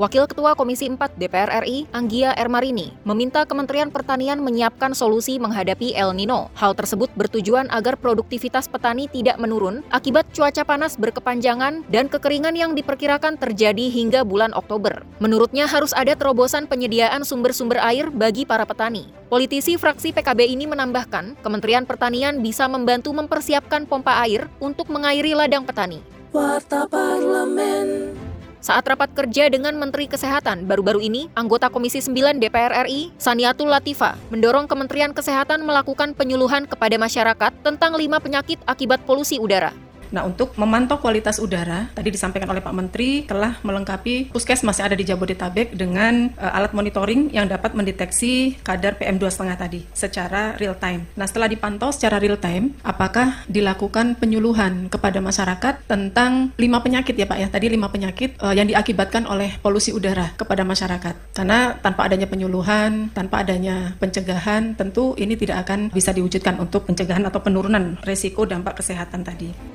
Wakil Ketua Komisi 4 DPR RI, Anggia Ermarini, meminta Kementerian Pertanian menyiapkan solusi menghadapi El Nino. Hal tersebut bertujuan agar produktivitas petani tidak menurun akibat cuaca panas berkepanjangan dan kekeringan yang diperkirakan terjadi hingga bulan Oktober. Menurutnya harus ada terobosan penyediaan sumber-sumber air bagi para petani. Politisi fraksi PKB ini menambahkan, Kementerian Pertanian bisa membantu mempersiapkan pompa air untuk mengairi ladang petani. Warta Parlemen. Saat rapat kerja dengan Menteri Kesehatan baru-baru ini, anggota Komisi 9 DPR RI, Saniatul Latifa, mendorong Kementerian Kesehatan melakukan penyuluhan kepada masyarakat tentang lima penyakit akibat polusi udara. Nah, untuk memantau kualitas udara, tadi disampaikan oleh Pak Menteri telah melengkapi puskesmas yang ada di Jabodetabek dengan uh, alat monitoring yang dapat mendeteksi kadar PM2,5 tadi secara real time. Nah, setelah dipantau secara real time, apakah dilakukan penyuluhan kepada masyarakat tentang lima penyakit ya Pak ya? Tadi lima penyakit uh, yang diakibatkan oleh polusi udara kepada masyarakat. Karena tanpa adanya penyuluhan, tanpa adanya pencegahan, tentu ini tidak akan bisa diwujudkan untuk pencegahan atau penurunan resiko dampak kesehatan tadi.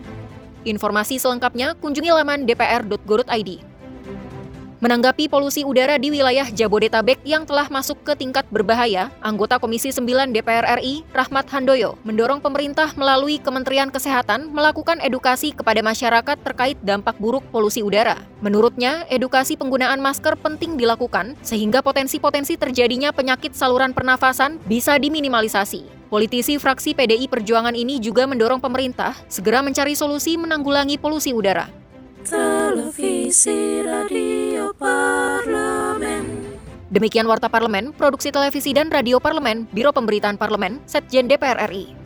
Informasi selengkapnya kunjungi laman dpr.go.id. Menanggapi polusi udara di wilayah Jabodetabek yang telah masuk ke tingkat berbahaya, anggota Komisi 9 DPR RI, Rahmat Handoyo, mendorong pemerintah melalui Kementerian Kesehatan melakukan edukasi kepada masyarakat terkait dampak buruk polusi udara. Menurutnya, edukasi penggunaan masker penting dilakukan sehingga potensi-potensi terjadinya penyakit saluran pernafasan bisa diminimalisasi. Politisi fraksi PDI Perjuangan ini juga mendorong pemerintah segera mencari solusi menanggulangi polusi udara. Televisi Radio Parlemen. Demikian Warta Parlemen, Produksi Televisi dan Radio Parlemen, Biro Pemberitaan Parlemen, Setjen DPR RI.